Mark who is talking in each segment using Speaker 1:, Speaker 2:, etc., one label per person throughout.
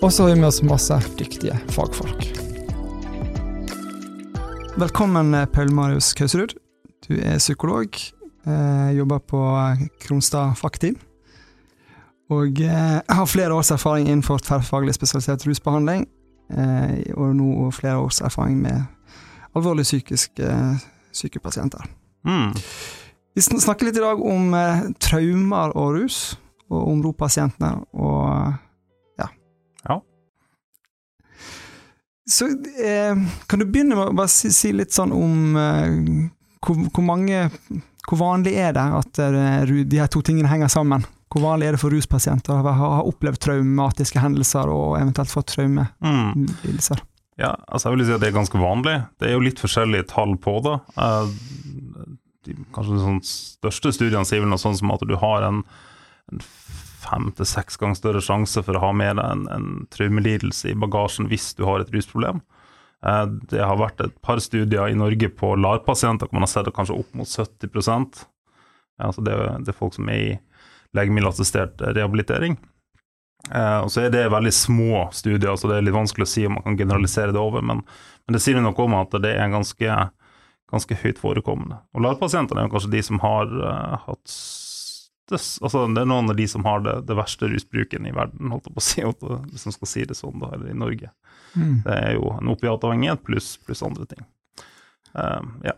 Speaker 1: Og så har vi med oss masse dyktige fagfolk. Velkommen, eh, Paul Marius Kauserud. Du er psykolog. Eh, jobber på Kronstad Fakteam. Og eh, har flere års erfaring innenfor tverrfaglig spesialisert rusbehandling. Eh, og nå flere års erfaring med alvorlig psykiske eh, syke pasienter.
Speaker 2: Mm.
Speaker 1: Vi snakker litt i dag om eh, traumer og rus, og om ROP-pasientene, og Så eh, kan du begynne med å bare si, si litt sånn om eh, hvor, hvor mange Hvor vanlig er det at eh, de her to tingene henger sammen? Hvor vanlig er det for ruspasienter å ha ha opplevd traumatiske hendelser og eventuelt fått traumelidelser?
Speaker 2: Mm. Ja, altså jeg vil si at det er ganske vanlig. Det er jo litt forskjellige tall på det. Eh, de, kanskje de sånn største studiene sier vel noe sånt som at du har en, en fem til seks ganger større sjanse for å ha med deg en, en traumelidelse i bagasjen hvis du har et rusproblem. Eh, det har vært et par studier i Norge på LAR-pasienter hvor man har sett det kanskje opp mot 70 altså det, det er folk som er i legemiddelassistert rehabilitering. Eh, og så er det veldig små studier, så det er litt vanskelig å si om man kan generalisere det over. Men, men det sier noe om at det er ganske, ganske høyt forekommende. Og LAR-pasientene er kanskje de som har uh, hatt altså det er noen av de som har det, det verste rusbruken i verden, holdt jeg på å si, hvis man skal si det sånn, da, eller i Norge. Mm. Det er jo en opiatavhengighet pluss plus andre ting. Um, ja.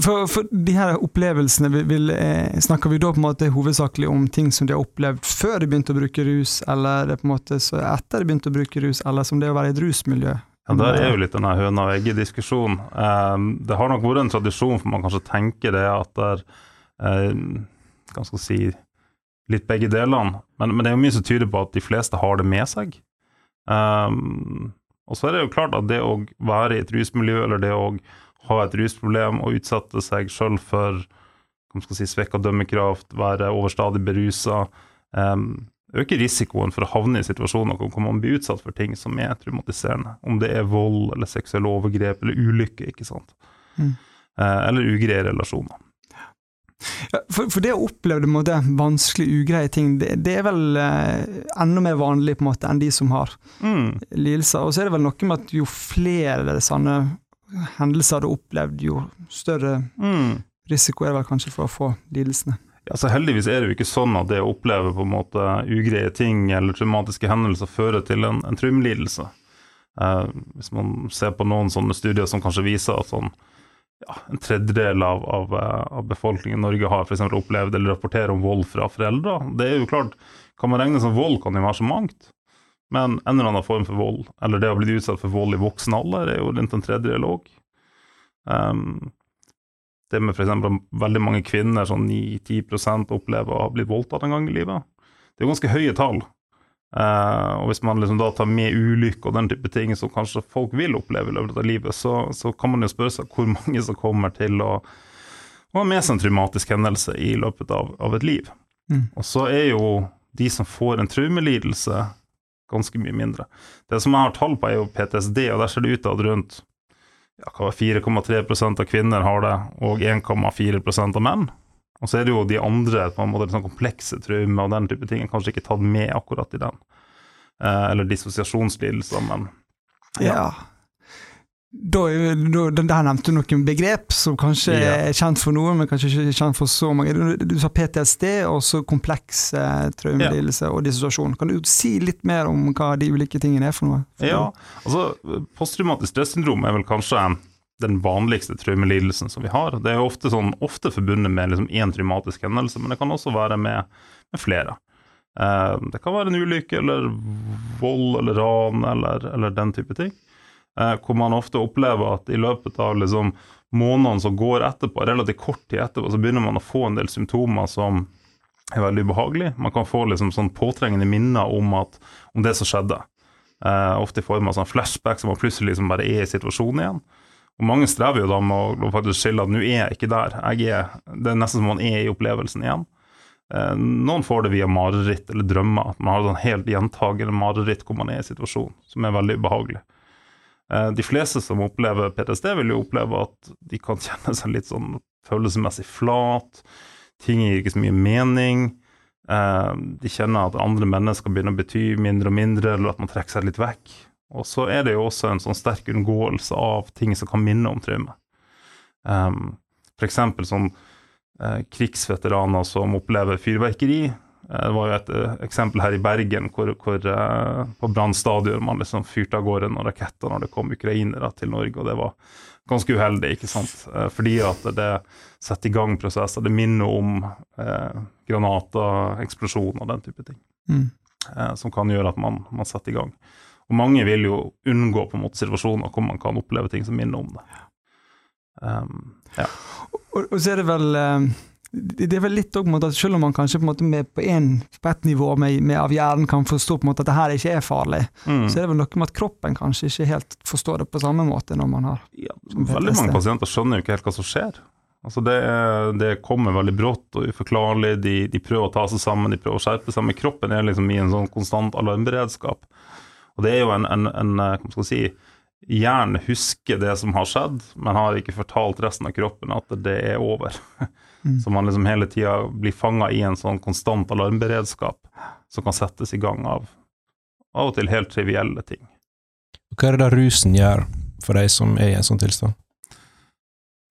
Speaker 1: For, for, de her opplevelsene, vil, vil, eh, snakker vi da på en måte hovedsakelig om ting som de har opplevd før de begynte å bruke rus, eller på en måte etter de begynte å bruke rus, eller som det å være i et rusmiljø?
Speaker 2: Ja, Der er jo litt denne høna og egget-diskusjonen. Um, det har nok vært en tradisjon for man kanskje tenker det at det er um, Hva skal si Litt begge delene. Men, men, det er jo mye som tyder på at de fleste har det med seg. Um, og så er det jo klart at det å være i et rusmiljø, eller det å ha et rusproblem og utsette seg sjøl for si, svekka dømmekraft, være overstadig berusa, um, øker risikoen for å havne i situasjoner hvor man blir utsatt for ting som er traumatiserende. Om det er vold eller seksuelle overgrep eller ulykke, ikke sant. Mm. Uh, eller ugreie relasjoner.
Speaker 1: For, for, det å oppleve det, måte, vanskelige, ugreie ting, det, det er vel eh, enda mer vanlig på en måte enn de som har mm. lidelser. Og så er det vel noe med at jo flere sånne hendelser du har opplevd, jo større mm. risiko er det vel kanskje for å få lidelsene.
Speaker 2: Ja, så Heldigvis er det jo ikke sånn at det å oppleve på en måte ugreie ting eller traumatiske hendelser fører til en, en traumelidelse. Eh, hvis man ser på noen sånne studier som kanskje viser at sånn, ja, en tredjedel av, av, eh, av befolkningen i Norge har for opplevd eller rapporterer om vold fra foreldre. Det er jo klart, Kan man regne som vold, kan det være så mangt. Men en eller annen form for vold, eller det å bli utsatt for vold i voksen alder, er jo rundt en tredjedel òg. Um, det med f.eks. veldig mange kvinner, sånn 9-10% opplever å ha blitt voldtatt en gang i livet. Det er ganske høye tall. Uh, og hvis man liksom da tar med ulykker og den type ting som kanskje folk vil oppleve i løpet av livet, så, så, kan man jo spørre seg hvor mange som kommer til å, å ha med seg en traumatisk hendelse i løpet av, av et liv. Mm. Og så er jo de som får en traumelidelse, ganske mye mindre. Det som jeg har tall på, er jo PTSD, og der ser det ut til at rundt ja, 4,3% av kvinner har det, og 1,4% av menn. Og så er det jo de andre på en måte sånn komplekse traumer og den type ting, kanskje ikke tatt med akkurat i den. Eh, eller dissosiasjonslidelser, men
Speaker 1: ja. ja. Da, da, der nevnte du noen begrep som kanskje ja. er kjent for noen, men kanskje ikke kjent for så mange. Du, du sa PTSD, og så kompleks eh, traumelidelse ja. og dissosiasjon. Kan du si litt mer om hva de ulike tingene er for noe? For
Speaker 2: ja, altså Posttraumatisk stressyndrom er vel kanskje den vanligste traumelidelsen som vi har. Det er ofte, sånn, ofte forbundet med liksom traumatisk hendelse, men det kan også være med, med flere. Eh, det kan være en ulykke eller vold eller ran eller, eller den type ting. Eh, hvor man ofte opplever at i løpet av liksom, månedene som går etterpå, relativt kort tid etterpå, så begynner man å få en del symptomer som er veldig ubehagelige. Man kan få liksom sånn påtrengende minner om, at, om det som skjedde. Eh, ofte i form av sånn flashback som man plutselig liksom bare er i situasjonen igjen. Og Mange strever jo da med å faktisk skille at nå er jeg ikke der. Jeg er, det er nesten som man er i opplevelsen igjen. Eh, noen får det via mareritt eller drømmer. At man har sånn helt gjentagende mareritt hvor man er i situasjonen, som er veldig ubehagelig. Eh, de fleste som opplever PTSD, vil jo oppleve at de kan kjenne seg litt sånn følelsesmessig flat. Ting gir ikke så mye mening. Eh, de kjenner at andre mennesker begynner å bety mindre og mindre, eller at man trekker seg litt vekk. Og så er det jo også en sånn sterk unngåelse av ting som kan minne om traume. Um, F.eks. sånn uh, krigsveteraner som opplever fyrverkeri. Uh, det var jo et uh, eksempel her i Bergen hvor, hvor på brannstadion man liksom fyrte av gårde noen raketter når det kom ukrainere til Norge. og det var ganske uheldig, ikke sant. fordi at det setter i gang prosesser. Det minner om eh, granater, eksplosjoner og den type ting. Mm. Eh, som kan gjøre at man, man, setter i gang. Og mange vil jo unngå på en måte situasjoner hvor man kan oppleve ting som minner om det.
Speaker 1: Um, ja. og, og, så er det vel um det er vel litt òg at selv om man kanskje på, en måte med, på, en, på et nivå med, med av hjernen kan forstå på en måte at det her ikke er farlig, mm. så er det vel noe med at kroppen kanskje ikke helt forstår det på samme måte når man har
Speaker 2: ja, Veldig mange pasienter skjønner jo ikke helt hva som skjer. Altså det, det, kommer veldig brått og uforklarlig. De, de, prøver å ta seg sammen, de prøver å skjerpe seg, men kroppen er liksom i en sånn konstant alarmberedskap. Og det er jo en, en, en hva skal si, Hjernen husker det som har skjedd, men har ikke fortalt resten av kroppen at det er over. Mm. Så man liksom hele tida blir fanga i en sånn konstant alarmberedskap som kan settes i gang av av og til helt trivielle ting.
Speaker 3: Hva er det da rusen gjør for de som er i en sånn tilstand?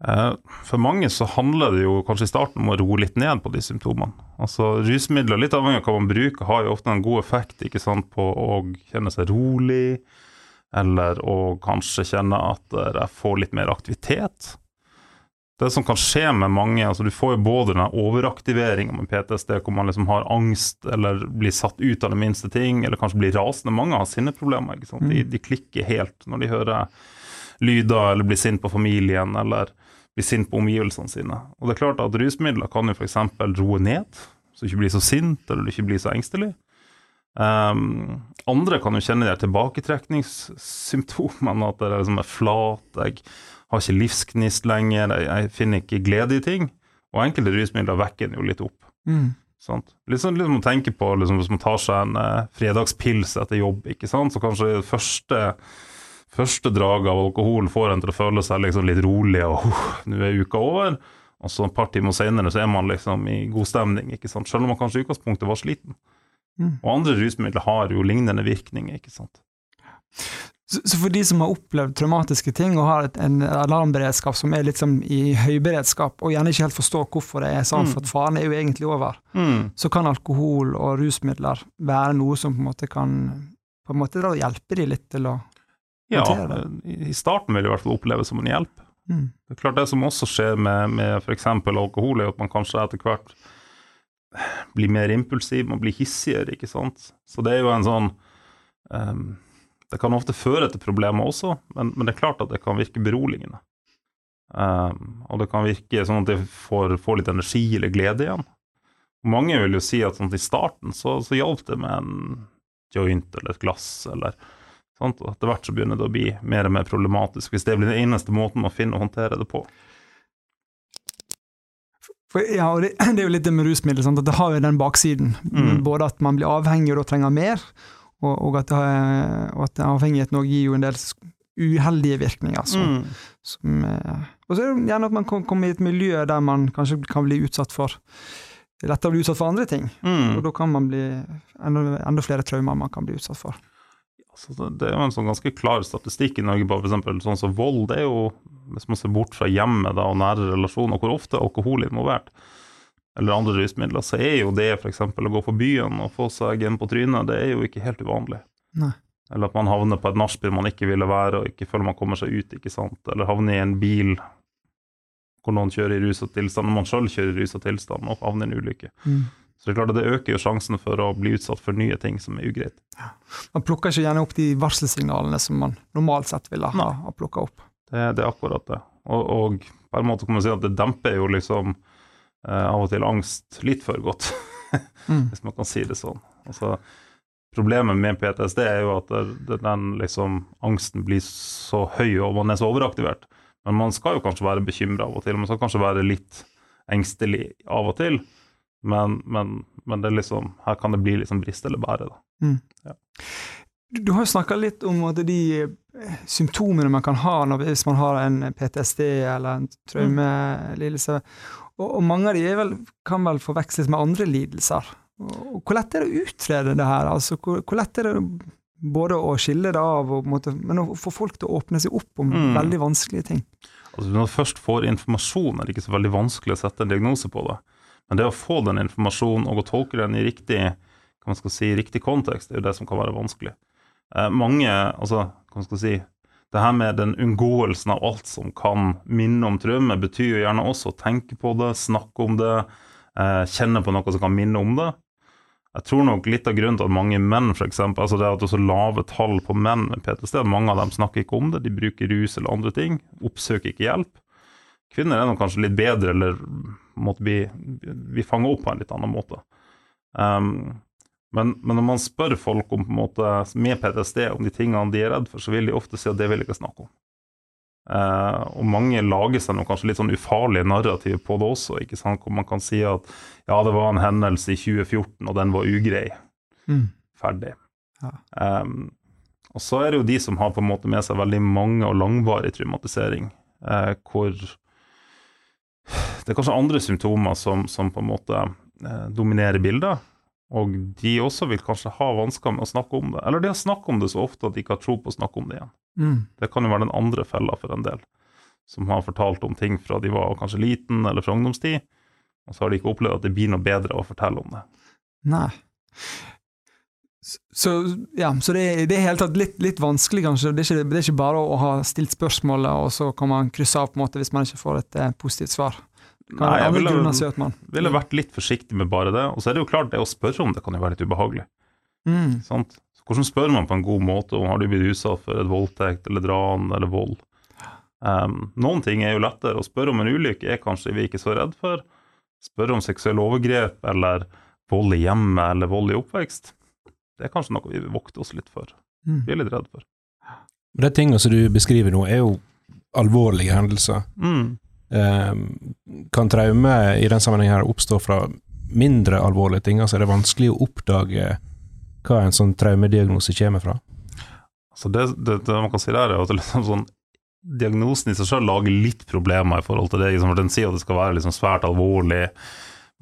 Speaker 2: Eh, for mange så handler det jo kanskje i starten om å roe litt ned på de symptomene. Altså Rusmidler, litt avhengig av hva man bruker, har jo ofte en god effekt ikke sant, på å kjenne seg rolig, eller å kanskje kjenne at jeg får litt mer aktivitet det som kan skje med mange altså Du får jo både den overaktiveringa med PTSD, hvor man liksom har angst eller blir satt ut av det minste ting, eller kanskje blir rasende. Mange har sinneproblemer. ikke sant? De, mm. de, klikker helt når de hører lyder, eller blir sint på familien, eller blir sint på omgivelsene sine. Og det er klart at Rusmidler kan jo f.eks. roe ned, så du ikke blir så sint eller du ikke blir så engstelig. Um, andre kan jo kjenne de tilbaketrekningssymptomene, at det liksom er flat. jeg har ikke livsgnist lenger, jeg, jeg, finner ikke glede i ting. Og enkelte rusmidler vekker en jo litt opp. Mm. Litt sånn litt å tenke på liksom, hvis man tar seg en eh, fredagspils etter jobb, ikke sant? så kanskje det første, første draget av alkohol får en til å føle seg liksom litt rolig, og uh, nå er uka over. Og så et par timer senere så er man liksom i god stemning, ikke sant? selv om man kanskje i utgangspunktet var sliten. Mm. Og andre rusmidler har jo lignende virkninger, ikke sant.
Speaker 1: Så for de som har opplevd traumatiske ting og har en alarmberedskap som er sånn i høyberedskap, og gjerne ikke helt forstår hvorfor det er sånn, mm. for at faren er jo egentlig over, mm. så kan alkohol og rusmidler være noe som på en måte kan på en måte da hjelpe de litt til å.
Speaker 2: Ja, i starten vil det i hvert fall oppleves som en hjelp. Mm. Det er klart Det som også skjer med, med f.eks. alkohol, er at man kanskje etter hvert blir mer impulsiv, man blir hissigere, ikke sant. Så det er jo en sånn um, det kan ofte føre til problemer også, men, men, det er klart at det kan virke beroligende. Um, og det kan virke sånn at de får, får, litt energi eller glede igjen. Mange vil jo si at sånn, i starten så, så hjalp det med en joint eller et glass, eller sånt, og etter hvert så begynner det å bli mer og mer problematisk, hvis det blir den eneste måten å finne å håndtere det på.
Speaker 1: For, ja, og det, det, er jo litt det med rusmidler, sant? at det har jo den baksiden. Mm. Både at man blir avhengig og da trenger mer, og, og, at, og at avhengigheten òg gir jo en del uheldige virkninger. Så, mm. som, eh, og så er det gjerne at man kommer i et miljø der man kanskje kan bli utsatt for lettere å bli utsatt for andre ting. Mm. Og da kan man bli enda, enda, flere traumer man kan bli utsatt for.
Speaker 2: Altså, det er jo en sånn ganske klar statistikk i Norge på f.eks. sånn som vold. Det er jo, hvis man ser bort fra hjemmet da, og nære relasjoner, hvor ofte er alkohol involvert eller andre rusmidler, så er jo det f.eks. å gå på byen og få seg en på trynet, det er jo ikke helt uvanlig.
Speaker 1: Nei.
Speaker 2: Eller at man havner på et nachspiel man ikke ville være, og ikke føler man kommer seg ut. ikke sant? Eller havner i en bil hvor noen kjører i rusa tilstand, og man sjøl kjører i rusa tilstand og havner i en ulykke. Mm. Så det er klart at det øker jo sjansen for å bli utsatt for nye ting som er ugreit. Ja.
Speaker 1: Man plukker ikke gjerne opp de varselsignalene som man normalt sett ville ha, ha plukka opp.
Speaker 2: Det, det, er akkurat det. Og, og, på en måte kan man si at det demper jo liksom Eh, av og til angst litt for godt, mm. hvis man kan si det sånn. Altså, Problemet med PTSD er jo at den liksom, angsten blir så høy og man er så overaktivert. Men man skal jo kanskje være bekymra av og til. Man skal kanskje være litt engstelig av og til. Men, men, men det liksom, her kan det bli liksom brist eller bære. Mm. Ja.
Speaker 1: Du har jo snakka litt om at de eh, symptomene man kan ha når, hvis man har en PTSD eller en traumelidelse. Og, og, mange av de vel, kan vel forveksles med andre lidelser. Og, hvor lett er det å utrede det her? Altså, hvor, hvor lett er det både å skille det av, og, måte, men å få folk til å åpne seg opp om mm. veldig vanskelige ting?
Speaker 2: Altså, når du først får informasjon, er det ikke så veldig vanskelig å sette en diagnose på det. Men det å få den informasjonen og å tolke den i riktig, hva man skal si, riktig kontekst, er jo det som kan være vanskelig. Eh, mange altså, hva skal si, det her med den unngåelsen av alt som kan minne om traume, betyr jo gjerne også å tenke på det, snakke om det, eh, kjenne på noe som kan minne om det. Jeg tror nok litt av grunnen til at mange menn, eksempel, altså det at det er så lave tall på menn med PTSD, mange av dem snakker ikke om det, de bruker rus eller andre ting, oppsøker ikke hjelp. Kvinner er nok kanskje litt bedre, eller måtte bli, vi fanger opp på en litt annen måte. Um, men, men, når man spør folk om, på en måte, med PTSD om de tingene de er redd for, så vil de ofte si at det vil jeg ikke snakke om. Uh, og mange lager seg noe kanskje litt sånn ufarlig narrativ på det også, ikke sant? hvor man kan si at ja, det var en hendelse i 2014, og den var ugrei. Mm. Ferdig. Ja. Um, og så er det jo de som har på en måte med seg veldig mange og langvarig traumatisering, uh, hvor det er kanskje andre symptomer som, som på en måte eh, dominerer bildet. Og de også vil kanskje ha vansker med å snakke om det. Eller de har snakket om det så ofte at de ikke har tro på å snakke om det igjen. Mm. Det kan jo være den andre fella for en del, som har fortalt om ting fra de var kanskje liten eller fra ungdomstid, og så har de ikke opplevd at det blir noe bedre å fortelle om det.
Speaker 1: Nei. Så, ja, så det, det er helt tatt litt, litt, vanskelig, kanskje. Det er, ikke, det er, ikke, bare å ha stilt spørsmålet, og så kan man krysse av på en måte hvis man ikke får et eh, positivt svar.
Speaker 2: Nei, jeg ville, ville vært litt forsiktig med bare det. Og så er det jo klart, det å spørre om det kan jo være litt ubehagelig. Mm. Hvordan spør man på en god måte om har du blitt utsatt for et voldtekt eller dran eller vold? Um, noen ting er jo lettere. Å spørre om en ulykke er kanskje vi ikke så redd for. Spørre om seksuelle overgrep eller vold i hjemmet eller vold i oppvekst, det er kanskje noe vi vokter oss litt for. Mm. Vi er litt redd for.
Speaker 3: De tingene som du beskriver nå, er jo alvorlige hendelser. Mm. Eh, kan traume i den sammenhengen her oppstå fra mindre alvorlige ting? Altså er det vanskelig å oppdage hva en sånn traumediagnose kommer fra?
Speaker 2: Altså det, det, det, man kan si der, er at liksom sånn, diagnosen i seg selv lager litt problemer i forhold til det. Liksom, for Den sier at det skal være liksom svært alvorlig,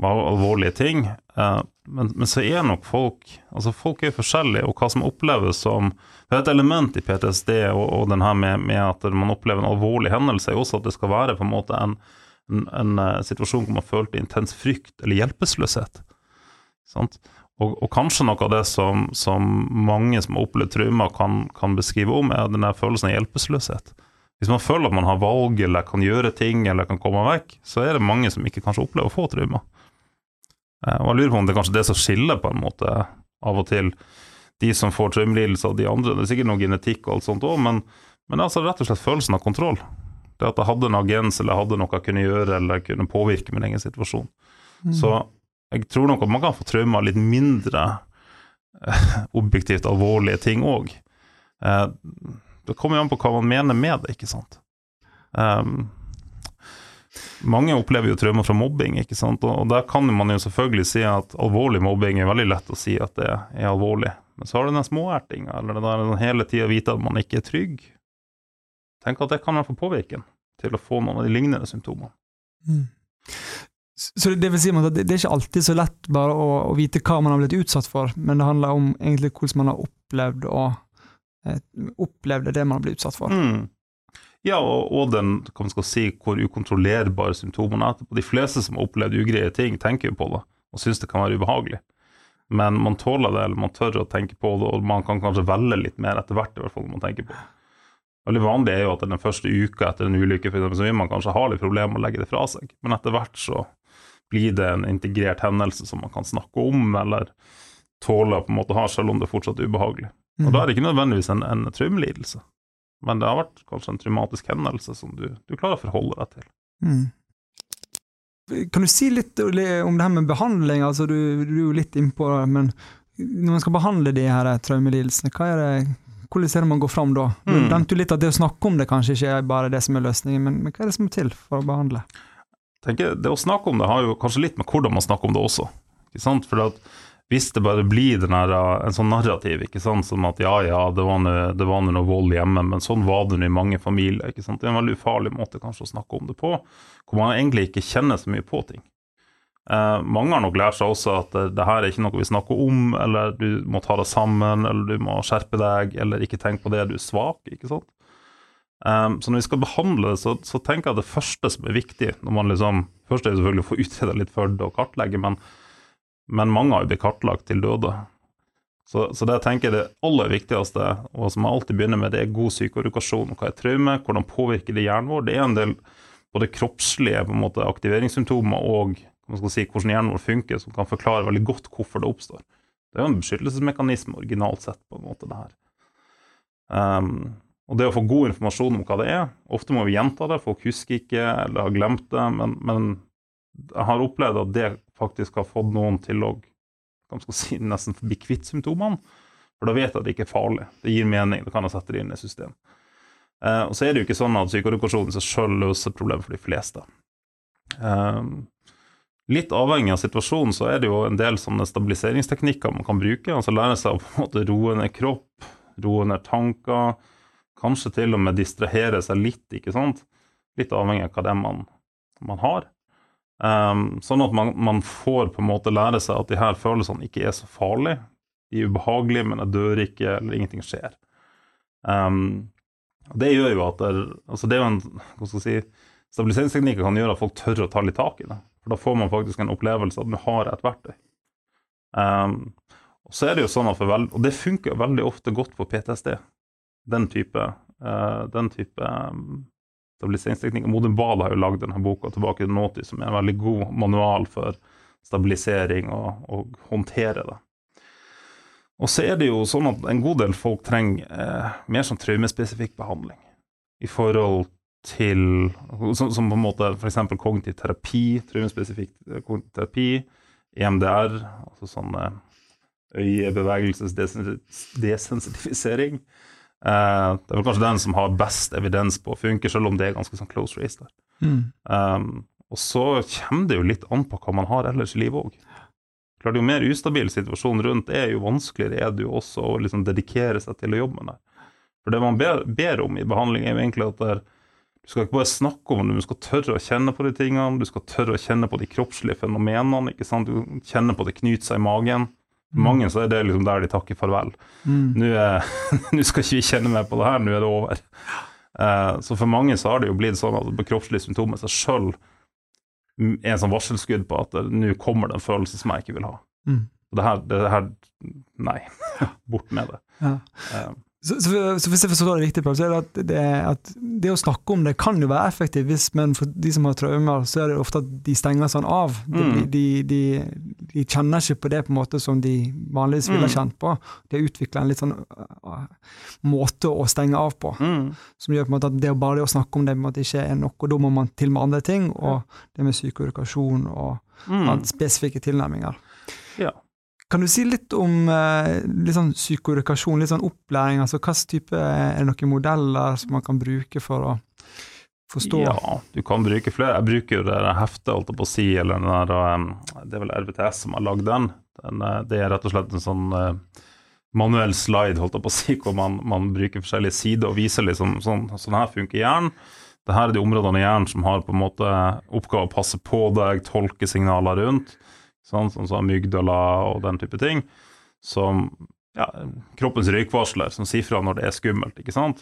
Speaker 2: alvorlige ting. Eh, men, men, så er nok folk altså folk er forskjellige, og hva som oppleves som det er Et element i PTSD og, og den her med, med, at man opplever en alvorlig hendelse, er også at det skal være på en måte en, en, en uh, situasjon hvor man følte intens frykt eller hjelpeløshet. Og, og, kanskje noe av det som, som mange som har opplevd traumer, kan, kan, beskrive om, er denne følelsen av hjelpeløshet. Hvis man føler at man har valg eller kan gjøre ting eller kan komme vekk, så er det mange som ikke kanskje opplever å få traumer. Uh, og jeg lurer på om det er kanskje det som skiller på en måte av og til de som får traumelidelser, og de andre. Det er sikkert noe genetikk og alt sånt òg, men, men altså rett og slett følelsen av kontroll. Det at jeg hadde en agens eller hadde noe jeg kunne gjøre eller kunne påvirke min egen situasjon. Mm. Så jeg tror nok at man kan få traumer litt mindre eh, objektivt alvorlige ting òg. Eh, det kommer jo an på hva man mener med det, ikke sant. Um, mange opplever jo traumer fra mobbing, ikke sant? og der kan man jo selvfølgelig si at alvorlig mobbing er veldig lett å si at det er alvorlig. Men så har du den småertinga, eller det der hele tida vite at man ikke er trygg. Tenk at det kan i hvert fall påvirke til å få noen av de lignende symptomene. Mm.
Speaker 1: Så det vil si at det, er ikke alltid så lett bare å, å, vite hva man har blitt utsatt for, men det handler om egentlig hvordan man har opplevd å, eh, opplevd det man har blitt utsatt for. Mm.
Speaker 2: Ja, og, og, den hva man skal si, hvor ukontrollerbare symptomene er. De fleste som har opplevd ugreie ting, tenker jo på det og syns det kan være ubehagelig. Men man tåler det, eller man tør å tenke på det, og man kan kanskje velge litt mer etter hvert. i hvert fall man tenker på det. Veldig vanlig er jo at den første uka etter en ulykke for eksempel, så vil man kanskje ha litt problemer med å legge det fra seg, men etter hvert så blir det en integrert hendelse som man kan snakke om, eller tåle på en måte ha, selv om det fortsatt er ubehagelig. Og Da er det ikke nødvendigvis en, en traumelidelse, men det har vært kanskje en traumatisk hendelse som du, du klarer å forholde deg til. Mm.
Speaker 1: Kan du si litt om det her med behandling? Altså, du, du er jo litt innpå det, men når man skal behandle de her traumelidelsene, hva er det, hvordan er det man går fram da? Du
Speaker 2: Mm.
Speaker 1: nevnte jo litt at det å snakke om det kanskje ikke er bare det som er løsningen, men, men hva er det som må til for å behandle?
Speaker 2: tenker, Det å snakke om det har jo kanskje litt med hvordan man snakker om det også. For at hvis det bare blir den uh, en sånn narrativ, ikke sant? som at ja, ja, det var nå- noe vold hjemme, men sånn var det i mange familier. ikke sant? Det er en veldig ufarlig måte kanskje å snakke om det på, hvor man egentlig ikke kjenner så mye på ting. Eh, mange har nok lært seg også at det, det her er ikke noe vi snakker om, eller du må ta deg sammen, eller du må skjerpe deg, eller ikke tenk på det, du er svak. ikke sant? Um, så når vi skal behandle det, så, så tenker jeg at det første som er viktig når man liksom, Først er det selvfølgelig å få utreda litt før det og kartlegge, men, men mange har jo blitt kartlagt til døde. Så, så det jeg tenker det aller viktigste, og som jeg alltid begynner med, det er god psykoedukasjon. Hva er traume, hvordan påvirker det hjernen vår? Det er en del både kroppslige på en måte, aktiveringssymptomer og si, hvordan hjernen vår funker, som kan forklare veldig godt hvorfor det oppstår. Det er jo en beskyttelsesmekanisme originalt sett, på en måte, det her. Um, og det å få god informasjon om hva det er Ofte må vi gjenta det, folk husker ikke eller har glemt det, men, men jeg har opplevd at det faktisk har fått noen til å si, nesten bli kvitt symptomene. For da vet jeg at det ikke er farlig. Det gir mening. Da kan jeg sette det inn i system. Eh, og så er det jo ikke sånn at psykoedukasjon i seg sjøl løser problemet for de fleste. Eh, litt avhengig av situasjonen så er det jo en del sånne stabiliseringsteknikker man kan bruke. Altså lære seg å på en måte roe ned kropp, roe ned tanker. Kanskje til og med distrahere seg litt, ikke sant. Litt avhengig av hva det er man, man har. Um, sånn at man, man, får på en måte lære seg at de her følelsene ikke er så farlige. De er ubehagelige, men jeg dør ikke, eller ingenting skjer. Um, det gjør jo at det, altså det er jo en hva skal si, Stabiliseringsteknikker kan gjøre at folk tør å ta litt tak i det. For da får man faktisk en opplevelse at du har et verktøy. Um, og så er det jo sånn at veld, Og det funker veldig ofte godt på PTSD. Den type, uh, den type um, stabiliseringsteknikk. Modern Bal har jo lagd denne boka 'Tilbake til nåtid', som er en veldig god manual for stabilisering og, og håndtere det. Og så er det jo sånn at en god del folk trenger eh, mer sånn traumespesifikk behandling. I forhold til Som, som på en måte f.eks. kognitiv terapi, traumespesifikk eh, kognitiv terapi, EMDR, altså sånn øyebevegelses-desensitivisering. Uh, det er vel kanskje den som har best evidens på å funke, selv om det er ganske sånn close race der.
Speaker 1: Mm.
Speaker 2: Um, og så kommer det jo litt an på hva man har ellers i livet òg. Klart Jo mer ustabil situasjonen rundt er, jo vanskeligere er det jo også å liksom dedikere seg til å jobbe med det. For det man ber, ber om i behandling, er jo egentlig at der, du skal ikke bare snakke om det, du skal tørre å kjenne på de tingene, du skal tørre å kjenne på de kroppslige fenomenene. ikke sant? Du kjenner på det knyter seg i magen. For mange så er det liksom der de takker farvel.
Speaker 1: Mm.
Speaker 2: Nå, er, nå skal ikke vi kjenne mer på det her, nå er det over. Eh, så for mange så har det jo blitt sånn at på kroppslige symptomer seg sjøl er en sånn varselskudd på at nå kommer det en følelse som jeg ikke vil ha.
Speaker 1: Mm.
Speaker 2: Det her, det her Nei. Bort med det.
Speaker 1: Ja.
Speaker 2: Eh,
Speaker 1: Så, så, så hvis jeg forstår det riktig, så er det at det, at det å snakke om det kan jo være effektivt, hvis, men for de som har traumer, så er det ofte at de stenger sånn av. De,
Speaker 2: Mm.
Speaker 1: de, de, de kjenner ikke på det på en måte som de vanligvis ville ha
Speaker 2: Mm.
Speaker 1: kjent på. De har utvikla en litt sånn uh, måte å stenge av på,
Speaker 2: mm.
Speaker 1: som gjør på en måte at det å bare det å snakke om det på en måte ikke er nok, og da må man til med andre ting, og det med psykoedukasjon og
Speaker 2: Mm.
Speaker 1: spesifikke tilnærminger.
Speaker 2: Ja.
Speaker 1: Kan du si litt om eh, litt sånn psykoedukasjon, litt sånn opplæring? altså Hvilken type Er det noen modeller som man kan bruke for å forstå?
Speaker 2: Ja, du kan bruke flere. Jeg bruker jo det heftet, holdt jeg på å si, eller den der um, Det er vel RVTS som har lagd den. den. eh, Det er rett og slett en sånn eh, manuell slide, holdt jeg på å si, hvor man, man bruker forskjellige sider og viser liksom sånn, sånn her funker hjernen. Dette er de områdene i hjernen som har på en måte oppgave å passe på deg, tolke signaler rundt, sånn som sånn, amygdala og den type ting, som ja, kroppens røykvarsler som sier fra når det er skummelt, ikke sant?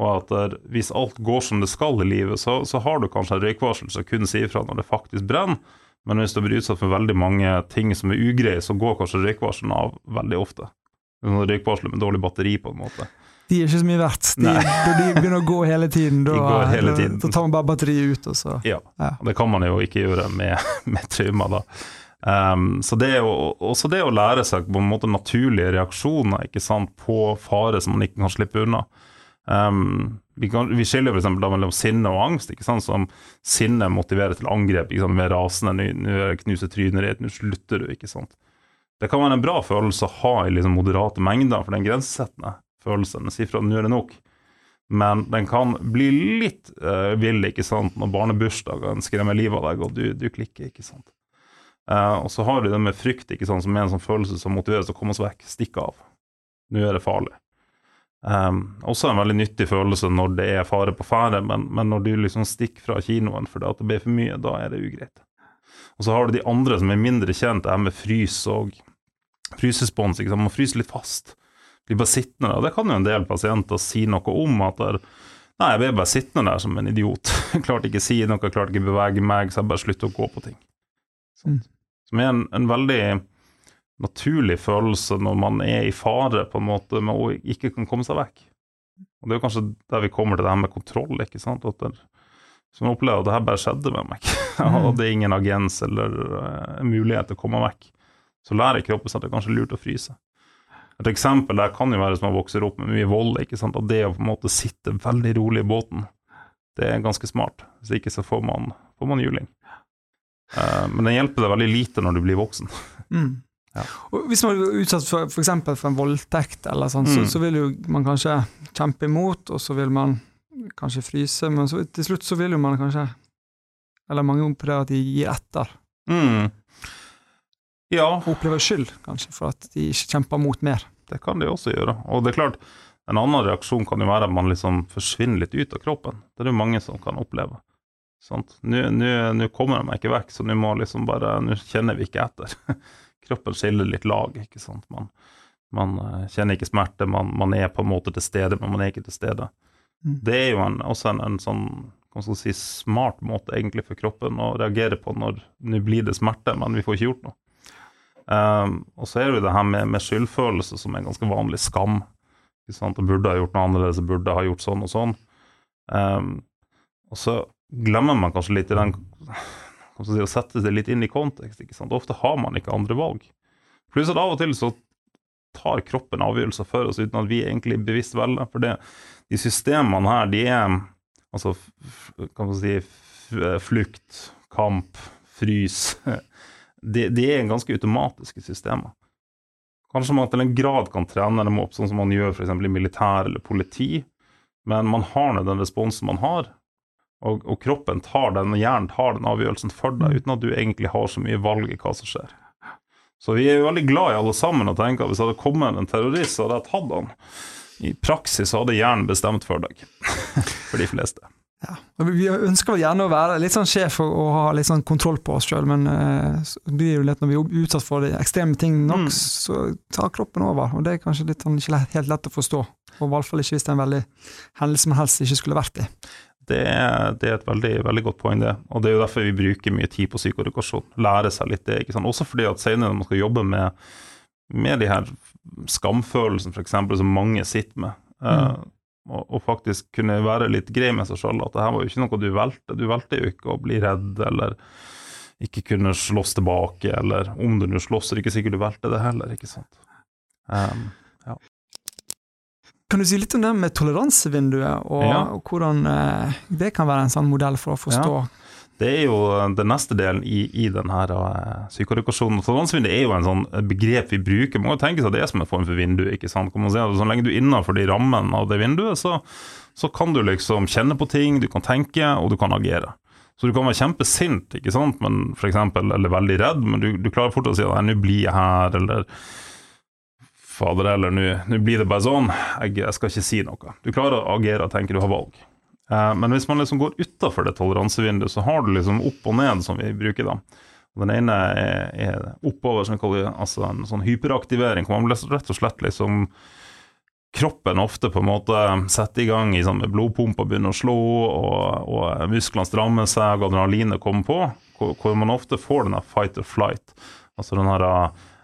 Speaker 2: Og at hvis alt går som det skal i livet, så, så har du kanskje en røykvarsel som kun sier fra når det faktisk brenner, men hvis du blir utsatt for veldig mange ting som er ugreie, så går kanskje røykvarselen av veldig ofte. Røykvarsler med dårlig batteri, på en måte.
Speaker 1: De er ikke så mye verdt. De, de begynner å gå hele tiden. Da,
Speaker 2: hele tiden.
Speaker 1: da tar man bare batteriet ut, og så
Speaker 2: Ja,
Speaker 1: Ja.
Speaker 2: det kan man jo ikke gjøre med, med traumer, da. Um, så det jo også det å lære seg på en måte naturlige reaksjoner ikke sant, på fare som man ikke kan slippe unna. Um, vi, kan, vi skiller f.eks. mellom sinne og angst. ikke sant, som Sinne motiverer til angrep. ikke sant, Mer rasende, nå knuser er trynet ditt, nå slutter du. ikke sant. Det kan være en bra følelse å ha i liksom moderate mengder, for den grensesettende følelsen. Den sier at nå er det nok. Men den kan bli litt uh, vill ikke sant, når barnebursdagen skremmer livet av deg, og du, du klikker. ikke sant. Uh, og så har du det med frykt, ikke sant, som er en sånn følelse som motiveres til å komme oss vekk. Stikke av. Nå er det farlig. Um, også en veldig nyttig følelse når det er fare på ferde, men, men, når du liksom stikker fra kinoen fordi at det blir for mye, da er det ugreit. Og så har du de andre som er mindre kjent, det her med frys og frysespons. Man fryser litt fast. Blir bare sittende der. Det kan jo en del pasienter si noe om. at der, Nei, jeg ble bare sittende der som en idiot. klarte ikke si noe, klarte ikke bevege meg, så jeg bare sluttet å gå på ting. Sånt. Som er en, en veldig naturlig følelse når man er i fare på en måte men å ikke kan komme seg vekk. Og Det er jo kanskje der vi kommer til det her med kontroll. ikke sant? At der, så man opplever at det her bare skjedde med meg. og det er ingen agens eller uh, mulighet til å komme vekk. Så lærer kroppen seg at det er kanskje lurt å fryse. Et eksempel der kan jo være som man vokser opp med mye vold. ikke sant? At det å på en måte sitte veldig rolig i båten, det er ganske smart. Hvis ikke så får man, får man juling. Uh, men det hjelper deg veldig lite når du blir voksen. Mm.
Speaker 1: Ja. Hvis man er utsatt for f.eks. For, en voldtekt, eller sånn, mm. så, så, vil jo man kanskje kjempe imot, og så vil man kanskje fryse, men så, til slutt så vil jo man kanskje Eller mange opplever at de gir etter. Mm.
Speaker 2: Ja.
Speaker 1: Opplever skyld, kanskje, for at de ikke kjemper mot mer.
Speaker 2: Det kan de også gjøre. Og det er klart, en annen reaksjon kan jo være at man liksom forsvinner litt ut av kroppen. Det er det mange som kan oppleve. Nå kommer jeg meg ikke vekk, så nå må liksom bare Nå kjenner vi ikke etter. kroppen skiller litt lag. ikke sant? Man, man uh, kjenner ikke smerte, man, man, er på en måte til stede, men man er ikke til stede. Mm. Det er jo en, også en, en sånn si, smart måte egentlig for kroppen å reagere på når nå blir det smerte, men vi får ikke gjort noe. Um, og så er det jo det her med, med skyldfølelse som er en ganske vanlig skam. ikke sant? Jeg burde ha gjort noe annerledes, jeg burde ha gjort sånn og sånn. Um, og så glemmer man kanskje litt i den si, å sette det litt inn i kontekst. ikke sant? Ofte har man ikke andre valg. Pluss at av og til så tar kroppen avgjørelser for oss uten at vi egentlig bevisst velger. For det, de systemene her, de er altså kan man si flukt, kamp, frys de, de er ganske automatiske systemer. Kanskje man til en grad kan trene dem opp, sånn som man gjør f.eks. i militær eller politi, men man har nå den responsen man har, og, og, kroppen tar den, og hjernen tar den avgjørelsen for deg, mm. uten at du egentlig har så mye valg i hva som skjer. Så vi er jo veldig glad i alle sammen og tenker at hvis det hadde kommet en terrorist, så hadde jeg tatt han. I praksis hadde hjernen bestemt for deg. for de fleste.
Speaker 1: Ja. Vi ønsker gjerne å være litt sånn sjef og, og ha litt sånn kontroll på oss sjøl, men uh, blir jo lett når vi er utsatt for de ekstreme ting nok, mm. så tar kroppen over. Og det er kanskje litt, sånn, ikke helt lett å forstå. Og i hvert fall ikke hvis det er en veldig hendelse man helst ikke skulle vært i.
Speaker 2: Det det er, et veldig, veldig godt poeng, det. Og det er jo derfor vi bruker mye tid på psykoedukasjon. Lære seg litt det. ikke sant? Også fordi at senere når man skal jobbe med, med de her skamfølelsene f.eks. som mange sitter med, eh, mm. uh, og, og, faktisk kunne være litt grei med seg sjøl, at det her var jo ikke noe du valgte. Du valgte jo ikke å bli redd eller ikke kunne slåss tilbake, eller om du nå slåss, er det ikke sikkert du valgte det heller, ikke sant. Um.
Speaker 1: Kan du si litt om det med toleransevinduet, og, ja. og hvordan eh, det kan være en sånn modell for å forstå? Ja.
Speaker 2: Det er jo den neste delen i, i denne uh, psykoedukasjonen. Toleransevinduet er jo en sånn begrep vi bruker. Man kan tenke seg at det er som en form for vindu. ikke sant? Kan man si at Så lenge du er innenfor de rammene av det vinduet, så, så, kan du liksom kjenne på ting, du kan tenke, og du kan agere. Så du kan være kjempesint, ikke sant, men for eksempel, eller veldig redd, men du, du klarer fort å si at nå blir jeg her, eller fader eller nå blir det bare sånn. Jeg, jeg, skal ikke si noe. Du klarer å agere og tenker du har valg. Eh, men hvis man liksom går utafor det toleransevinduet, så har du liksom opp og ned, som vi bruker da. Den ene er, er oppover, som vi kaller altså en sånn hyperaktivering, hvor man rett og slett liksom kroppen ofte på en måte setter i gang i sånn blodpumpa begynner å slå, og, og musklene strammer seg, og adrenalinet kommer på, hvor, hvor, man ofte får denne fight or flight. Altså den her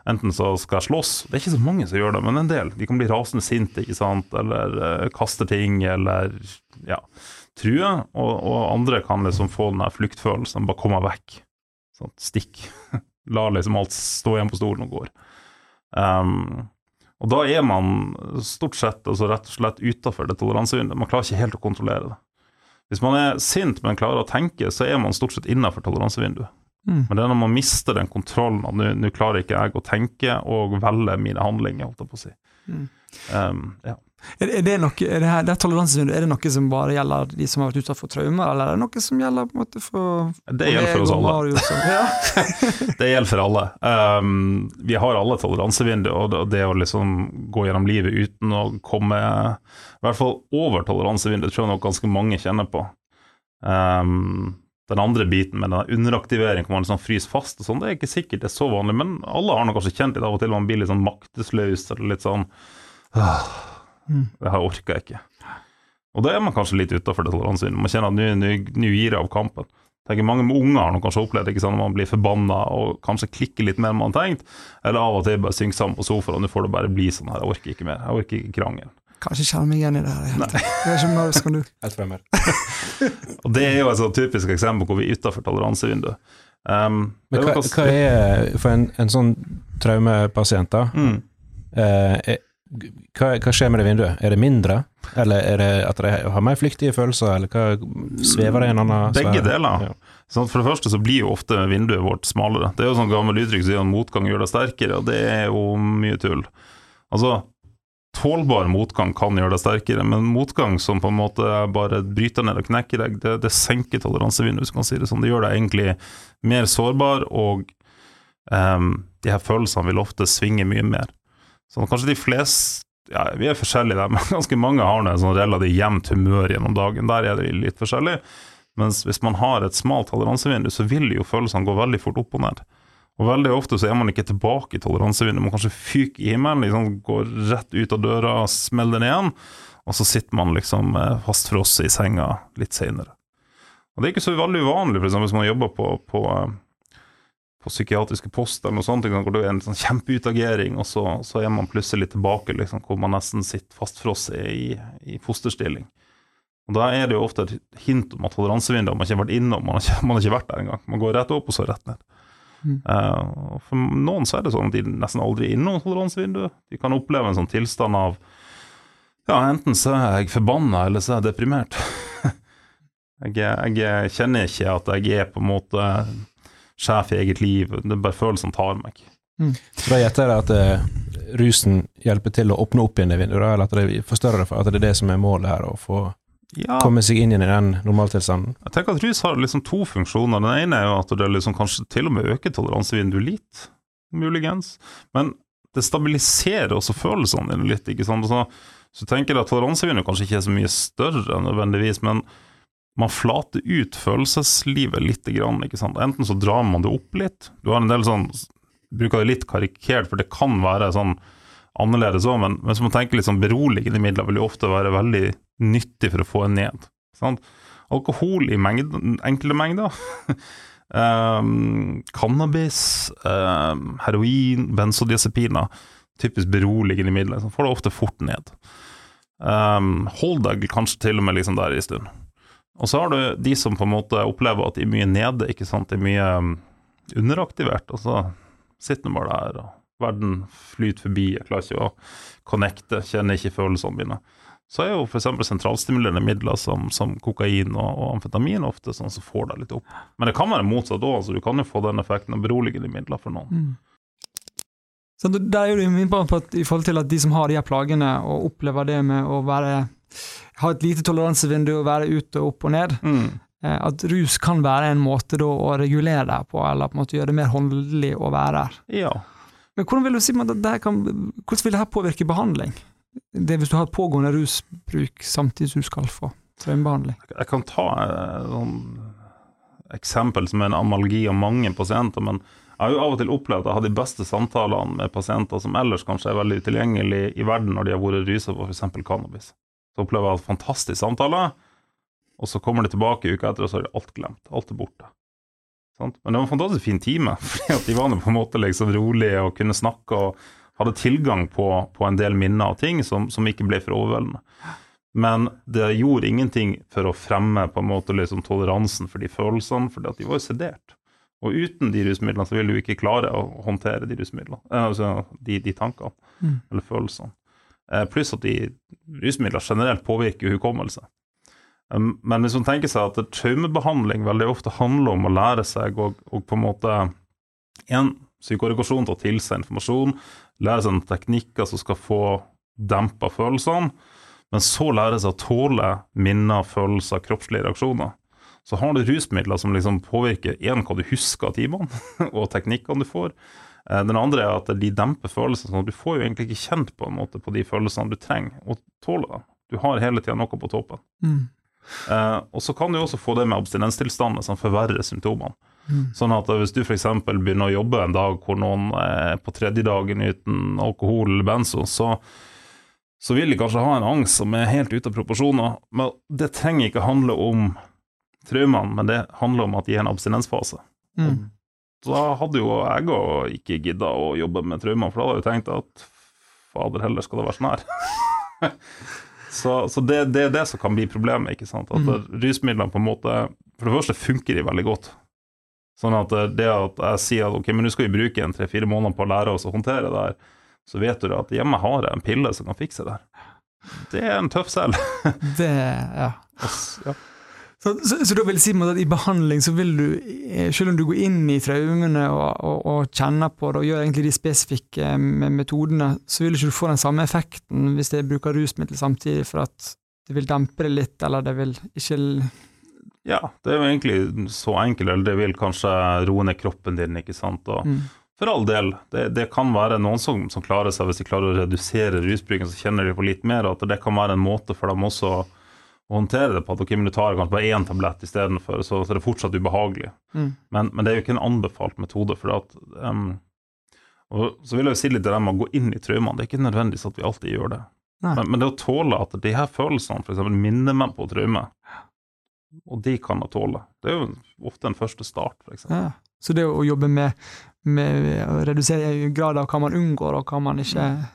Speaker 2: Enten så skal jeg slåss, det er ikke så mange som gjør det, men en del. De kan bli rasende sinte, ikke sant, eller uh, kaste ting, eller ja, true. Og, og, andre kan liksom få den der fluktfølelsen, bare komme vekk. Sånn, stikk. La liksom alt stå igjen på stolen og går. Um, og da er man stort sett altså rett og slett utafor det toleransevinduet. Man klarer ikke helt å kontrollere det. Hvis man er sint, men klarer å tenke, så er man stort sett innafor toleransevinduet.
Speaker 1: Mm.
Speaker 2: Men det er når man mister den kontrollen at nå- klarer ikke jeg å tenke og velge mine handlinger, holdt jeg på å si.
Speaker 1: Mm.
Speaker 2: Um, ja.
Speaker 1: Er, er det noe, er det her, det er det noe som bare gjelder de som har vært utsatt for traumer, eller er det noe som gjelder på en måte for
Speaker 2: Det gjelder for oss alle.
Speaker 1: Ja.
Speaker 2: Det gjelder for alle. Um, vi har alle toleransevindu, og det, det å liksom gå gjennom livet uten å komme i hvert fall over toleransevinduet, tror jeg nok ganske mange kjenner på. Um, den andre biten med den underaktivering, hvor man liksom fryser fast, og sånn, det er ikke sikkert det er så vanlig, men alle har nok kanskje kjent litt av og til man blir litt sånn maktesløs, eller litt sånn «Åh,
Speaker 1: Mm.
Speaker 2: Det her orker jeg ikke. Og da er man kanskje litt utafor det toleransevinduet. Man kjenner at nå- gir jeg av kampen. tenker Mange med unger har kanskje opplevd ikke sant, man blir forbanna og kanskje klikker litt mer enn man har tenkt, eller av og til bare synker sammen på sofaen, og nå får det bare bli sånn her, jeg orker ikke mer. Jeg orker ikke krangel.
Speaker 1: Kanskje kjenner meg igjen i det her. Jeg vet ikke, Marius, kan du?
Speaker 3: Helt fremmed.
Speaker 2: Og det er jo et sånt typisk eksempel hvor vi er utafor toleransevinduet. Um,
Speaker 3: Men
Speaker 2: er
Speaker 3: hva, hva er For en, en sånn traumepasient, da.
Speaker 2: Mm.
Speaker 3: Eh, er- hva, hva skjer med det vinduet? Er det mindre? Eller er det at de har mer flyktige følelser, eller hva svever det i en annen
Speaker 2: Begge deler.
Speaker 3: Ja.
Speaker 2: Sånn, for det første så blir jo ofte vinduet vårt smalere. Det er jo sånn gammel uttrykk som sier at motgang gjør deg sterkere, og det er jo mye tull. Altså, tålbar motgang kan gjøre deg sterkere, men motgang som på en måte bare bryter ned og knekker deg, det, det senker toleransevinduet, hvis man kan si det sånn. Det gjør deg egentlig mer sårbar, og um, de her følelsene vil ofte svinge mye mer. Så kanskje de fleste ja, Vi er forskjellige der, men ganske mange har nå sånn relativt jevnt humør gjennom dagen. Der er det litt forskjellig. Mens hvis man har et smalt toleransevindu, så vil jo følelsene gå veldig fort opp og ned. Og veldig ofte så er man ikke tilbake i toleransevinduet. Man kanskje fyker i himmelen, liksom går rett ut av døra, smeller den igjen, og så sitter man liksom eh, fastfrosset i senga litt seinere. Og det er ikke så veldig uvanlig, for eksempel, hvis man jobber på, på, eh, på psykiatriske post eller noe sånt, hvor det er en sånn kjempeutagering, og så, så er man plutselig tilbake liksom, hvor man nesten sitter fastfrosset i, i fosterstilling. Og Da er det jo ofte et hint om at toleransevinduet man ikke har vært innom, man har ikke, man har ikke vært der engang. Man går rett opp og så rett ned.
Speaker 1: Mm.
Speaker 2: Eh, for noen så er det sånn at de nesten aldri er innom toleransevinduet. De kan oppleve en sånn tilstand av ja, enten så er jeg forbanna, eller så er jeg deprimert. jeg, jeg kjenner ikke at jeg er på en måte sjef i eget liv, det er bare følelsen tar meg.
Speaker 3: Så da gjetter jeg at uh, rusen hjelper til å åpne opp igjen det vinduet, eller at det forstørrer det, for at det er det som er målet her, å få
Speaker 2: Ja,
Speaker 3: komme seg inn igjen i den normaltilstanden.
Speaker 2: Jeg tenker at rus har liksom to funksjoner. Den ene er jo at det liksom kanskje til og med øker toleransevinduet litt, muligens. Men det stabiliserer også følelsene dine litt. ikke sant? Så, så tenker jeg at toleransevinduet kanskje ikke er så mye større nødvendigvis, men man flater ut følelseslivet litt. Grann, ikke sant? Enten så drar man det opp litt. Du har en del sånn Bruker det litt karikert, for det kan være sånn annerledes òg, men hvis man tenker litt sånn beroligende midler, vil jo ofte være veldig nyttig for å få en ned. Sant? Alkohol i mengde, enkle mengder. um, cannabis, um, heroin, benzodiazepiner. Typisk beroligende midler. Så får det ofte fort ned. Um, hold deg kanskje til og med liksom der i stund. Og så har du de som på en måte opplever at de er mye nede, ikke sant. De er mye underaktivert. Og så sitter de bare der, og verden flyter forbi. Jeg klarer ikke å connecte, kjenner ikke følelsene mine. Så er jo f.eks. sentralstimulerende midler som, som kokain og, og amfetamin ofte sånn som får deg litt opp. Men det kan være motsatt òg, altså du kan jo få den effekten av beroligende midler for noen.
Speaker 1: Så der er du inne på at i forhold til at de som har de her plagene og opplever det med å være ha et lite toleransevindu og være ute og opp og ned,
Speaker 2: Mm.
Speaker 1: eh, at rus kan være en måte da å regulere deg på, eller på en måte gjøre det mer håndelig å være her.
Speaker 2: Ja.
Speaker 1: Men hvordan vil du si at det kan, hvordan vil dette påvirke behandling? Det hvis du har pågående rusbruk samtidig som du skal få traumebehandling.
Speaker 2: Jeg kan ta et sånn eksempel som er en analogi av mange pasienter, men jeg har jo av og til opplevd at jeg har de beste samtalene med pasienter som ellers kanskje er veldig utilgjengelige i verden når de har vært rusa på f.eks. cannabis. Så opplever jeg en fantastisk samtale, og så kommer de tilbake uka etter, og så har de alt glemt. Alt er borte. Men det var en fantastisk fin time, fordi at de var på en måte liksom rolige og kunne snakke og hadde tilgang på, på en del minner og ting som, som ikke ble for overveldende. Men det gjorde ingenting for å fremme på en måte liksom toleransen for de følelsene, fordi de var jo sedert. Og uten de rusmidlene så ville du ikke klare å håndtere de rusmidlene, eh, altså de, de tankene
Speaker 1: Mm.
Speaker 2: eller følelsene. Eh, pluss at de rusmidler generelt påvirker hukommelse. Men hvis man tenker seg at traumebehandling veldig ofte handler om å lære seg å på en måte en psykoregresjon til tilse informasjon, lære seg noen teknikker som skal få dempa følelsene, men så lære seg å tåle minner, følelser, kroppslige reaksjoner. Så har du rusmidler som liksom påvirker én hva du husker av timene, og teknikkene du får. Eh, den andre er at de demper følelsene, sånn at du får jo egentlig ikke kjent på en måte på de følelsene du trenger og tåler dem. Du har hele tida noe på toppen. Mm. Eh, og så kan du også få det med abstinenstilstander som forverrer symptomene. Mm. Sånn at hvis du f.eks. begynner å jobbe en dag hvor noen er på tredje dagen uten alkohol eller benzo, så, så vil de kanskje ha en angst som er helt ute av proporsjoner. Men det trenger ikke handle om traumene, men det handler om at de er i en abstinensfase. Mm. Da hadde jo jeg òg ikke gidda å jobbe med traumer, for da hadde jeg tenkt at fader heller skal det være sånn her. Så, så det, det, er det som kan bli problemet. ikke sant? At mm. Rusmidlene på en måte For det første funker de veldig godt. Sånn at det at jeg sier at ok, men nå skal vi bruke en tre-fire måneder på å lære oss å håndtere det her, så vet du at hjemme har jeg en pille som kan fikse det. Det er en tøff selv.
Speaker 1: det, ja. ja. Så, så, så, da vil si at i behandling så vil du, eh, selv om du går inn i traumene og, og, og kjenner på det og gjør egentlig de spesifikke eh, metodene, så vil du ikke få den samme effekten hvis jeg bruker rusmiddel samtidig, for at det vil dempe det litt, eller det vil ikke
Speaker 2: Ja, det er jo egentlig så enkelt, eller det vil kanskje roe ned kroppen din, ikke sant. Og mm. For all del, det, det kan være noen som, som, klarer seg hvis de klarer å redusere rusbruken, så kjenner de på litt mer, at det kan være en måte for dem også å håndtere det på at ok, men du tar kanskje bare én tablett istedenfor, så, så er det fortsatt ubehagelig. Mm. Men, men, det er jo ikke en anbefalt metode. for at, um, og Så vil jeg jo si litt til dem å gå inn i traumene. Det er ikke nødvendigvis at vi alltid gjør det. Men, men, det å tåle at de her følelsene f.eks. minner meg på traume, og de kan jeg tåle, det er jo ofte en første start. Eksempel. ja.
Speaker 1: Så det å jobbe med, med å redusere grad av hva man unngår, og hva man ikke mm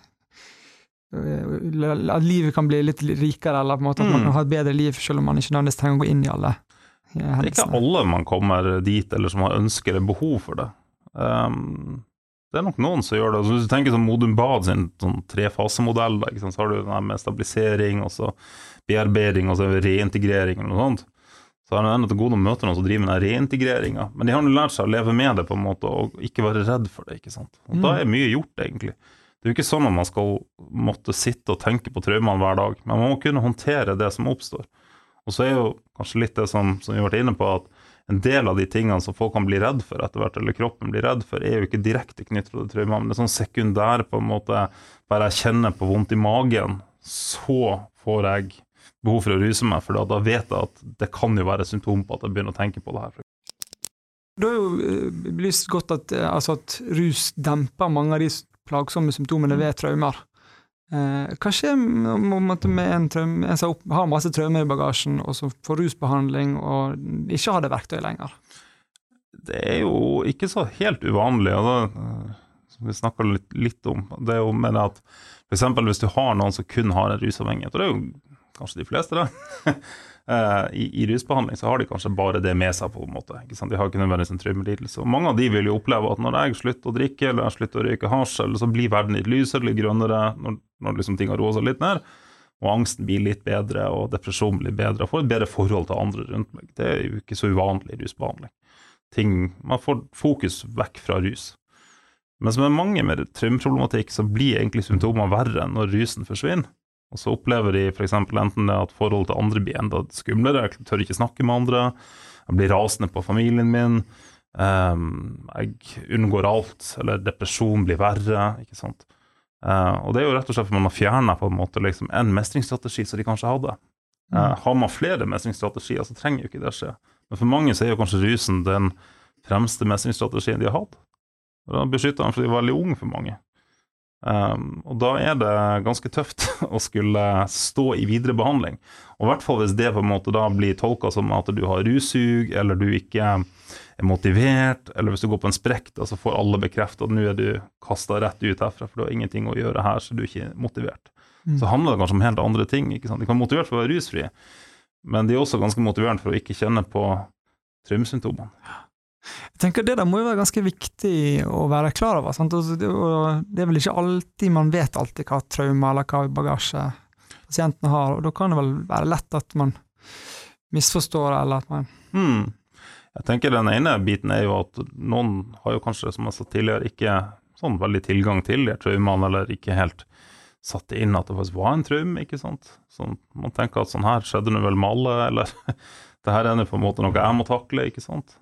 Speaker 1: at livet kan bli litt rikere, eller på en måte at man mm. kan ha et bedre liv, selv om man ikke nødvendigvis trenger å gå inn i alle
Speaker 2: hendelsene. Det er ikke alle man kommer dit, eller som har ønsker eller behov for det. Um, det er nok noen som gjør det. Altså, hvis du tenker sånn Modum Bad sin sånn trefasemodell, så har du den med stabilisering, og så bearbeiding, og så reintegrering eller noe sånt. Så har jeg til gode å møte noen som driver med reintegreringa. Men de har lært seg å leve med det på en måte, og ikke være redd for det. ikke sant? Og mm. Da er mye gjort, egentlig. Det er jo ikke sånn at man skal måtte sitte og tenke på traumene hver dag, men man må kunne håndtere det som oppstår. Og så er jo kanskje litt det som, som vi har vært inne på, at en del av de tingene som folk kan bli redd for etter hvert, eller kroppen blir redd for, er jo ikke direkte knyttet til traumene, men det er sånn sekundær på en måte Bare jeg kjenner på vondt i magen, så får jeg behov for å ruse meg, for da vet jeg at det kan jo være symptom på at jeg begynner å tenke på det her.
Speaker 1: Det har jo lyst belyst godt at, eh, altså at rus demper mange av de plagsomme symptomene ved traumer. Eh, hva skjer med en, traum, en som har masse traumer i bagasjen, og som får rusbehandling og ikke har det verktøyet lenger?
Speaker 2: Det er jo ikke så helt uvanlig. Altså, som vi snakka litt, litt, om. Det er jo med at f.eks. hvis du har noen som kun har en rusavhengighet, og det er jo kanskje de fleste, det. Uh, i, i, rusbehandling så har de kanskje bare det med seg. på en måte, ikke sant? De har ikke nødvendigvis en traumelidelse. Og mange av de vil jo oppleve at når jeg slutter å drikke eller jeg slutter å røyke hasj, eller så blir verden litt lysere, litt grønnere, når, når liksom ting har roa seg litt ned, og angsten blir litt bedre, og depresjonen blir bedre, og får et bedre forhold til andre rundt meg. Det er jo ikke så uvanlig i rusbehandling. Ting, man får fokus vekk fra rus. Men som er mange med traumeproblematikk, så blir egentlig symptomene verre når rusen forsvinner. Og så opplever de f.eks. enten det at forholdet til andre blir enda skumlere, jeg tør ikke snakke med andre, jeg blir rasende på familien min, um, jeg unngår alt, eller depresjon blir verre. ikke sant? Uh, og det er jo rett og slett fordi man har fjerna på en måte liksom en mestringsstrategi som de kanskje hadde. Uh, har man flere mestringsstrategier, så trenger jo ikke det skje. Men for mange så er jo kanskje rusen den fremste mestringsstrategien de har hatt. Og da beskytter han fordi de er veldig ung for mange. Um, og da er det ganske tøft å skulle stå i videre behandling. Og i hvert fall hvis det på en måte da blir tolka som at du har russug, eller du ikke er motivert, eller hvis du går på en sprekk, da så får alle bekreftet at nå er du kasta rett ut herfra, for du har ingenting å gjøre her, så du er ikke motivert. Mm. Så handler det kanskje om helt andre ting. ikke sant? De kan være motivert for å være rusfrie, men de er også ganske motiverende for å ikke kjenne på traumesymptomene.
Speaker 1: Jeg tenker Det der må jo være ganske viktig å være klar over. Sant? Det er vel ikke alltid man vet alltid hva traumer eller hva bagasje pasienten har, og da kan det vel være lett at man misforstår, eller at man
Speaker 2: mm. Jeg tenker Den ene biten er jo at noen har jo kanskje, som jeg sa tidligere, ikke sånn veldig tilgang til de traumene, eller ikke helt satt inn at det faktisk var en traume. ikke sant? Så Man tenker at sånn her skjedde det vel med alle, eller det her er på en måte noe jeg må takle. ikke sant?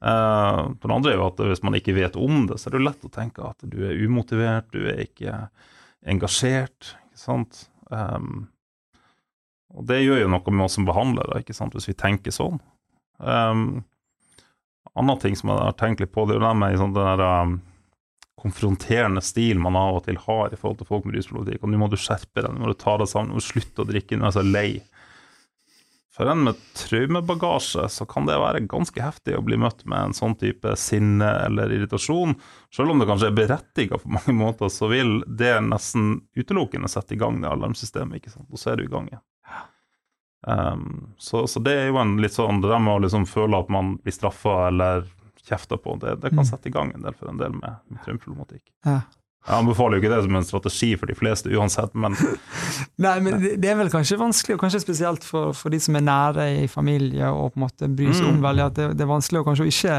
Speaker 2: Eh, det andre er jo at hvis man ikke vet om det, så er det jo lett å tenke at du er umotivert, du er ikke engasjert. ikke sant? Um, og det gjør jo noe med oss som behandlere, ikke sant, hvis vi tenker sånn. Um, Annen ting som jeg har tenkt litt på, det er jo det med den der um, konfronterende stil man av og til har i forhold til folk med rusproblematikk. Og nå må du skjerpe deg, nå må du ta deg sammen, nå må du slutte å drikke, nå er jeg så lei. For en med traumebagasje så kan det være ganske heftig å bli møtt med en sånn type sinne eller irritasjon. Selv om det kanskje er berettiget på mange måter, så vil det nesten utelukkende sette i gang det alarmsystemet. ikke sant? Og så er du i gang igjen. Um, så, så, det er jo en litt sånn Det der med å liksom føle at man blir straffa eller kjefta på, det, det, kan sette i gang en del for en del med, med traumeproblematikk.
Speaker 1: ja.
Speaker 2: Jeg anbefaler jo ikke det som en strategi for de fleste uansett, men
Speaker 1: Nei, men det, er vel kanskje vanskelig, og kanskje spesielt for, for de som er nære i familie og på en måte bryr seg
Speaker 2: Mm.
Speaker 1: om veldig, at det, det er vanskelig å kanskje ikke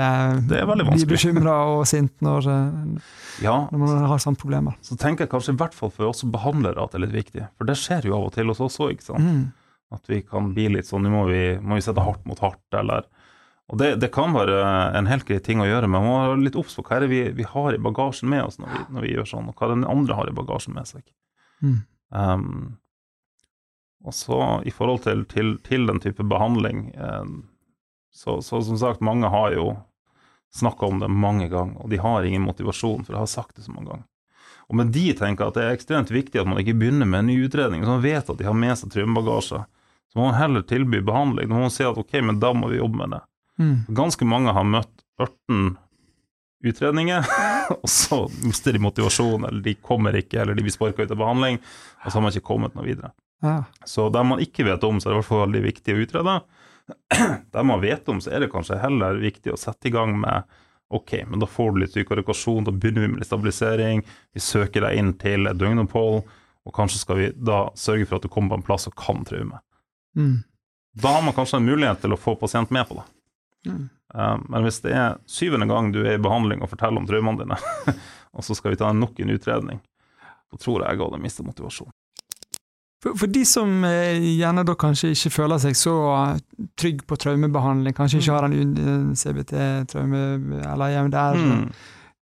Speaker 2: Det veldig
Speaker 1: bli bekymra og sint når, eh,
Speaker 2: ja.
Speaker 1: når man har sånne problemer.
Speaker 2: Så tenker jeg kanskje i hvert fall for oss som behandlere at det er litt viktig. For det skjer jo av og til hos oss òg, ikke sant.
Speaker 1: Mm.
Speaker 2: At vi kan bli litt sånn Nå må vi, må vi sette hardt mot hardt, eller Og det, det kan være en helt grei ting å gjøre, men man må være litt obs på hva er det vi, vi har i bagasjen med oss når vi, når vi gjør sånn, og hva den andre har i bagasjen med seg.
Speaker 1: Mm.
Speaker 2: Um, og så i forhold til, til, til den type behandling eh, så, så som sagt, mange har jo snakka om det mange ganger, og de har ingen motivasjon for å ha sagt det så mange ganger. Og med de tenker jeg at det er ekstremt viktig at man ikke begynner med en ny utredning, så man vet at de har med seg traumebagasje. Så må man heller tilby behandling. Da må man si at ok, men da må vi jobbe med det.
Speaker 1: Mm.
Speaker 2: Ganske mange har møtt 18 utredninger, og så mister de motivasjon, eller de kommer ikke, eller de blir sparka ut av behandling, og så har man ikke kommet noe videre.
Speaker 1: Ja.
Speaker 2: Så der man ikke vet om, så er det i hvert fall veldig viktig å utrede. Der man vet om, så er det kanskje heller viktig å sette i gang med Ok, men da får du litt psykorekasjon, da begynner vi med litt stabilisering, vi søker deg inn til et døgnopphold, og kanskje skal vi da sørge for at du kommer på en plass og kan traume.
Speaker 1: Mm.
Speaker 2: Da har man kanskje en mulighet til å få pasient med på det.
Speaker 1: Mm.
Speaker 2: Eh, Men hvis det er syvende gang du er i behandling og forteller om traumene dine, og så skal vi ta nok en utredning, så tror jeg jeg hadde mistet motivasjon.
Speaker 1: For, for de som eh, gjerne da kanskje ikke føler seg så eh, trygg på traumebehandling, kanskje ikke har en CBT-traume eller EMDR
Speaker 2: Mm.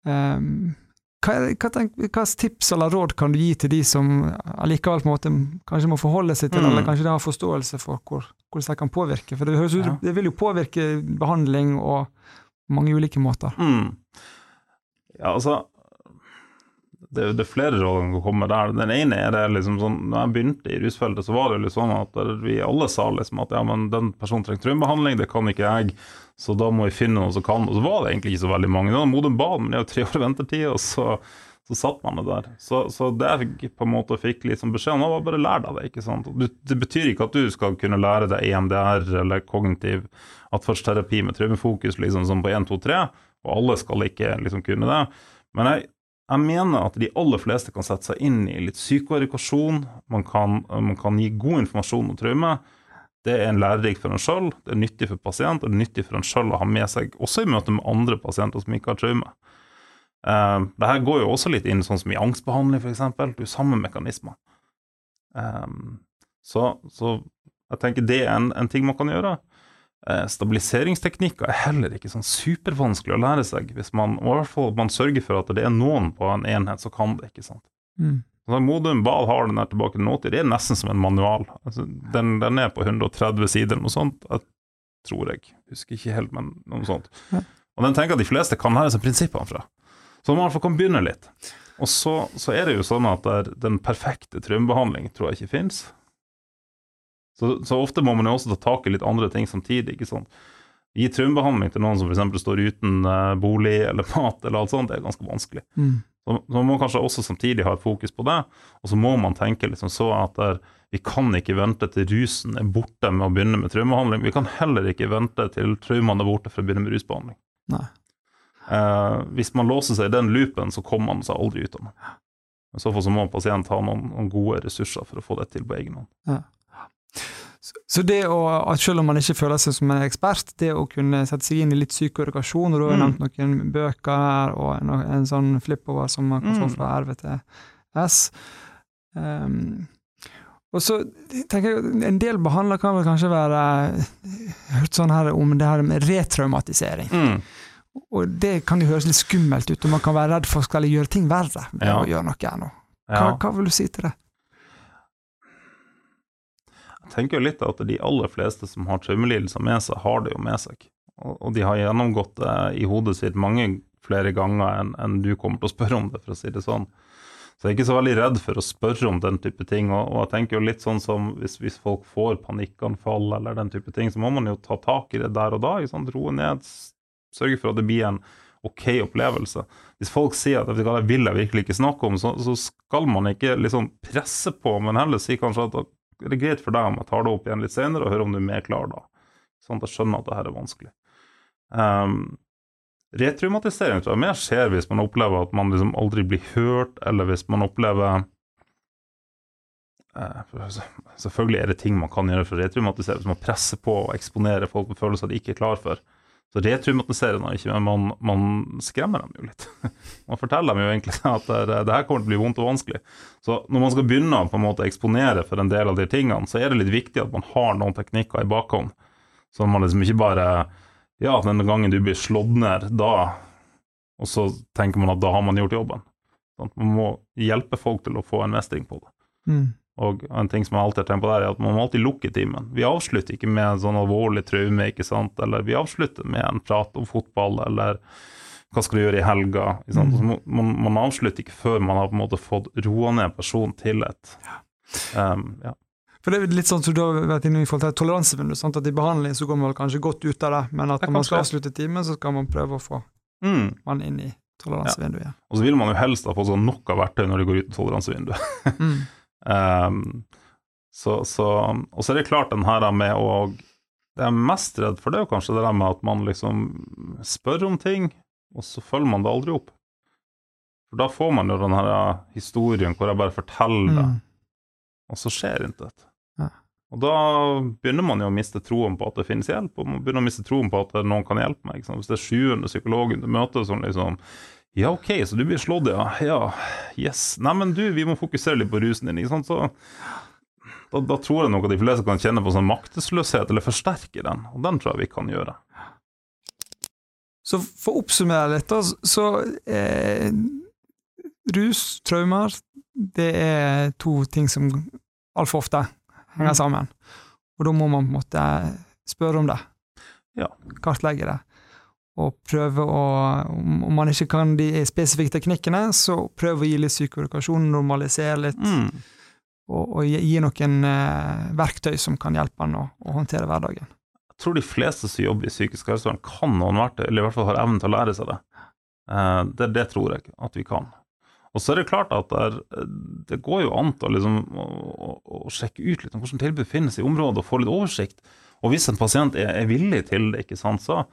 Speaker 1: um, hva, hva, tenk, hva tips eller råd kan du gi til de som allikevel på en måte kanskje må forholde seg til,
Speaker 2: Mm.
Speaker 1: eller kanskje de har forståelse for hvor, hvordan det kan påvirke? For det, høres ut,
Speaker 2: Ja.
Speaker 1: det vil jo påvirke behandling og mange ulike måter.
Speaker 2: Mm. Ja, altså det, det er flere råd som kommer der. Den ene er det liksom sånn Når jeg begynte i rusfeltet, så var det jo litt sånn at vi alle sa liksom at ja, men den personen trenger traumebehandling, det kan ikke jeg, så da må vi finne noen som kan. Og så var det egentlig ikke så veldig mange. Var Modum Bad, men det er jo tre år ventetid, og så, så satt man det der. Så, så jeg på en måte fikk litt sånn beskjed om, var bare lær deg det. ikke sant? Du, det betyr ikke at du skal kunne lære deg EMDR eller kognitiv atferdsterapi med traumefokus liksom som på 1, 2, 3, og alle skal ikke liksom kunne det. Men jeg, jeg mener at de aller fleste kan sette seg inn i litt psykoedukasjon. Man kan, man kan gi god informasjon om traume. Det er en lærerik for en sjøl, det er nyttig for pasient, og det er nyttig for en sjøl å ha med seg, også i møte med andre pasienter som ikke har traume. Uh, det her går jo også litt inn sånn som i angstbehandling, f.eks. Du samme mekanismer. Um, så, så jeg tenker det er en, en ting man kan gjøre. Uh, stabiliseringsteknikker er heller ikke sånn supervanskelig å lære seg, hvis man, i hvert fall man sørger for at det er noen på en enhet som kan det. ikke sant?
Speaker 1: Mm.
Speaker 2: Så Modum Bal har den her tilbake til 80, det er nesten som en manual. Altså, den, den er på 130 sider, noe sånt, jeg tror jeg. Husker ikke helt, men noe sånt.
Speaker 1: Ja.
Speaker 2: Og den tenker at de fleste kan lære seg prinsippene fra. Så man fall kan begynne litt. Og så, så er det jo sånn at der, den perfekte traumebehandling tror jeg ikke fins. Så, så ofte må man jo også ta tak i litt andre ting samtidig. ikke sant? Gi traumebehandling til noen som f.eks. står uten eh, bolig eller mat, eller alt sånt, det er ganske vanskelig.
Speaker 1: Mm.
Speaker 2: Så, så man må kanskje også samtidig ha et fokus på det, og så må man tenke liksom så at der, vi kan ikke vente til rusen er borte med å begynne med traumebehandling. Vi kan heller ikke vente til traumene er borte for å begynne med rusbehandling.
Speaker 1: Nei.
Speaker 2: Eh, hvis man låser seg i den loopen, så kommer man seg aldri ut av den. I så fall så må pasient ha noen, noen gode ressurser for å få det til på egen hånd.
Speaker 1: Så det å, at selv om man ikke føler seg som en ekspert, det å kunne sette seg inn i litt psykoedukasjon, og du har
Speaker 2: Mm.
Speaker 1: nevnt noen bøker her, og en, en sånn flippover som man kan få
Speaker 2: Mm.
Speaker 1: fra RVTS. Um, og så tenker jeg En del behandler kan vel kanskje være hørt sånn her om det her med retraumatisering.
Speaker 2: Mm.
Speaker 1: Og det kan jo høres litt skummelt ut, og man kan være redd for å gjøre ting verre ved
Speaker 2: Ja.
Speaker 1: å gjøre noe her nå. Hva,
Speaker 2: Ja.
Speaker 1: hva vil du si til det?
Speaker 2: Tenker jo litt at de aller fleste som har traumelidelser med seg, har det jo med seg. Og, de har gjennomgått det i hodet sitt mange flere ganger enn en du kommer til å spørre om det, for å si det sånn. Så jeg er ikke så veldig redd for å spørre om den type ting. Og, og jeg tenker jo litt sånn som hvis, hvis folk får panikkanfall eller den type ting, så må man jo ta tak i det der og da. Sant? Roe ned, sørge for at det blir en ok opplevelse. Hvis folk sier at det vil jeg virkelig ikke snakke om, så, så skal man ikke liksom presse på, men heller si kanskje at er det greit for deg om jeg tar det opp igjen litt senere, og hører om du er mer klar da. Sånn at jeg skjønner at det her er vanskelig. Um, retraumatisering tror jeg mer skjer hvis man opplever at man liksom aldri blir hørt, eller hvis man opplever eh, Selvfølgelig er det ting man kan gjøre for å retraumatisere, hvis man presser på og eksponerer folk med følelser de ikke er klar for. Så retraumatiserer man ikke, men man, man skremmer dem jo litt. Man forteller dem jo egentlig at det, det her kommer til å bli vondt og vanskelig. Så når man skal begynne å på en måte eksponere for en del av de tingene, så er det litt viktig at man har noen teknikker i bakhånd. Så man liksom ikke bare Ja, den gangen du blir slått ned, da Og så tenker man at da har man gjort jobben. Sånn man må hjelpe folk til å få en mestring på det.
Speaker 1: Mm.
Speaker 2: Og en ting som jeg alltid har tenkt på der, er at man må alltid lukke timen. Vi avslutter ikke med en sånn alvorlig traume, ikke sant, eller vi avslutter med en prat om fotball, eller hva skal du gjøre i helga? Så man, man avslutter ikke før man har på en måte fått roa ned personen til et um, ja.
Speaker 1: For det er litt sånn som du har vært inne i forhold til toleransevinduet. at i behandling så går man vel kanskje godt ut av det, men at når man skal avslutte timen, så skal man prøve å få
Speaker 2: mm.
Speaker 1: man inn i toleransevinduet igjen.
Speaker 2: Og så vil man jo helst ha fått sånn nok av verktøy når det går ut toleransevinduet.
Speaker 1: Mm.
Speaker 2: Um, så, så, og så er det klart den her med å Det jeg er mest redd for, det er kanskje det der med at man liksom spør om ting, og så følger man det aldri opp. For da får man jo den her historien hvor jeg bare forteller det,
Speaker 1: Mm.
Speaker 2: og så skjer intet.
Speaker 1: Ja.
Speaker 2: Og da begynner man jo å miste troen på at det finnes hjelp, og man begynner å miste troen på at noen kan hjelpe meg. Hvis det er sjuende psykologen du møter som liksom Ja, ok, så du blir slått, ja. Ja, yes. Nei, men du, vi må fokusere litt på rusen din, ikke sant. Så da, da tror jeg nok at de fleste kan kjenne på sånn maktesløshet, eller forsterke den. Og den tror jeg vi kan gjøre.
Speaker 1: Så for å oppsummere litt, så eh, Rus, traumer, det er to ting som altfor ofte henger
Speaker 2: Mm.
Speaker 1: sammen. Og da må man på en måte spørre om det.
Speaker 2: Ja.
Speaker 1: Kartlegge det. Og prøve å Om man ikke kan de spesifikke teknikkene, så prøve å gi litt psykoedukasjon, normalisere litt,
Speaker 2: Mm.
Speaker 1: og, og gi, noen eh, verktøy som kan hjelpe han å, å håndtere hverdagen.
Speaker 2: Jeg tror de fleste som jobber i psykisk helsevern, kan noen verktøy, eller i hvert fall har evnen til å lære seg det. Eh, det. Det tror jeg at vi kan. Og så er det klart at der, det går jo an liksom, å, å, å sjekke ut litt om hvordan tilbud finnes i området, og få litt oversikt. Og hvis en pasient er, er villig til det, ikke sant, så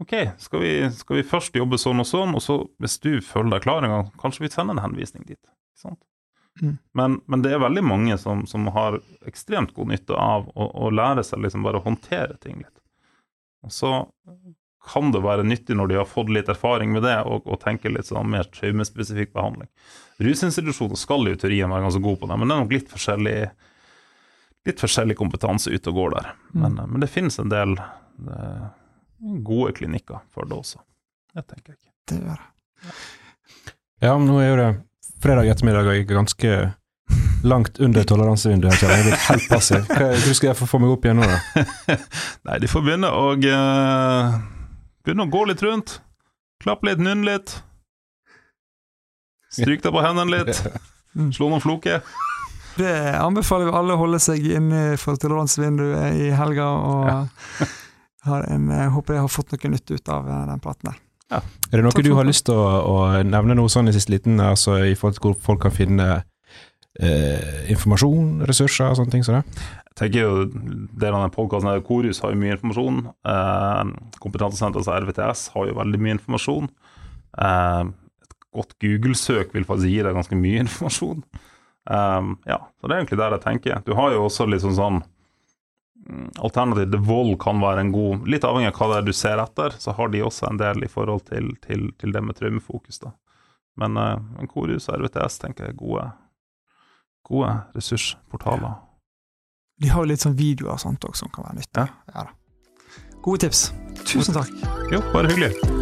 Speaker 2: ok, skal vi, skal vi først jobbe sånn og sånn, og så hvis du føler deg klar en gang, kanskje vi sender en henvisning dit.
Speaker 1: Mm.
Speaker 2: Men, men det er veldig mange som, som har ekstremt god nytte av å, å lære seg liksom bare å håndtere ting litt. Og så kan det være nyttig når de har fått litt erfaring med det, og, og tenke litt sånn mer traumespesifikk behandling. Rusinstitusjoner skal i teorien være ganske gode på det, men det er nok litt forskjellig litt forskjellig kompetanse ute og går der. Men, men det finnes en del eh, gode klinikker for det også. Det tenker jeg.
Speaker 1: Det gjør jeg.
Speaker 3: Ja, men nå er jo det fredag ettermiddag, og jeg er ganske langt under toleransevinduet. Jeg er blitt helt passiv. Hva, skal jeg få få meg opp igjen nå, da?
Speaker 2: Nei, de får begynne å uh, Begynne å gå litt rundt. Klappe litt, nynne litt. Stryk deg på hendene litt. Slå noen floker.
Speaker 1: Det anbefaler vi alle å holde seg inne for toleransevinduet i helga, og har en, jeg håper jeg har fått noe nytt ut av eh, den praten der.
Speaker 3: Er det noe
Speaker 1: Takk
Speaker 3: du har lyst til å, å nevne noe sånn i siste liten, altså i forhold til hvor folk kan finne eh, informasjon, ressurser og sånne ting som det?
Speaker 2: Jeg tenker jo Delen av den podkasten Korus har jo mye informasjon. Eh, Kompetansesenteret altså RVTS har jo veldig mye informasjon. Eh, et godt Google-søk vil faktisk gi deg ganske mye informasjon. Eh, ja, så det er egentlig der jeg tenker. Du har jo også litt sånn sånn alternativ til vold kan være en god Litt avhengig av hva det er du ser etter, så har de også en del i forhold til, til, til det med traumefokus. da. Men uh, en Korus og RVTS tenker jeg er gode, gode ressursportaler.
Speaker 1: De har jo litt sånn videoer og sånt også som kan være nyttig.
Speaker 2: Ja.
Speaker 1: Ja. Gode tips. Tusen takk.
Speaker 2: Jo, bare hyggelig.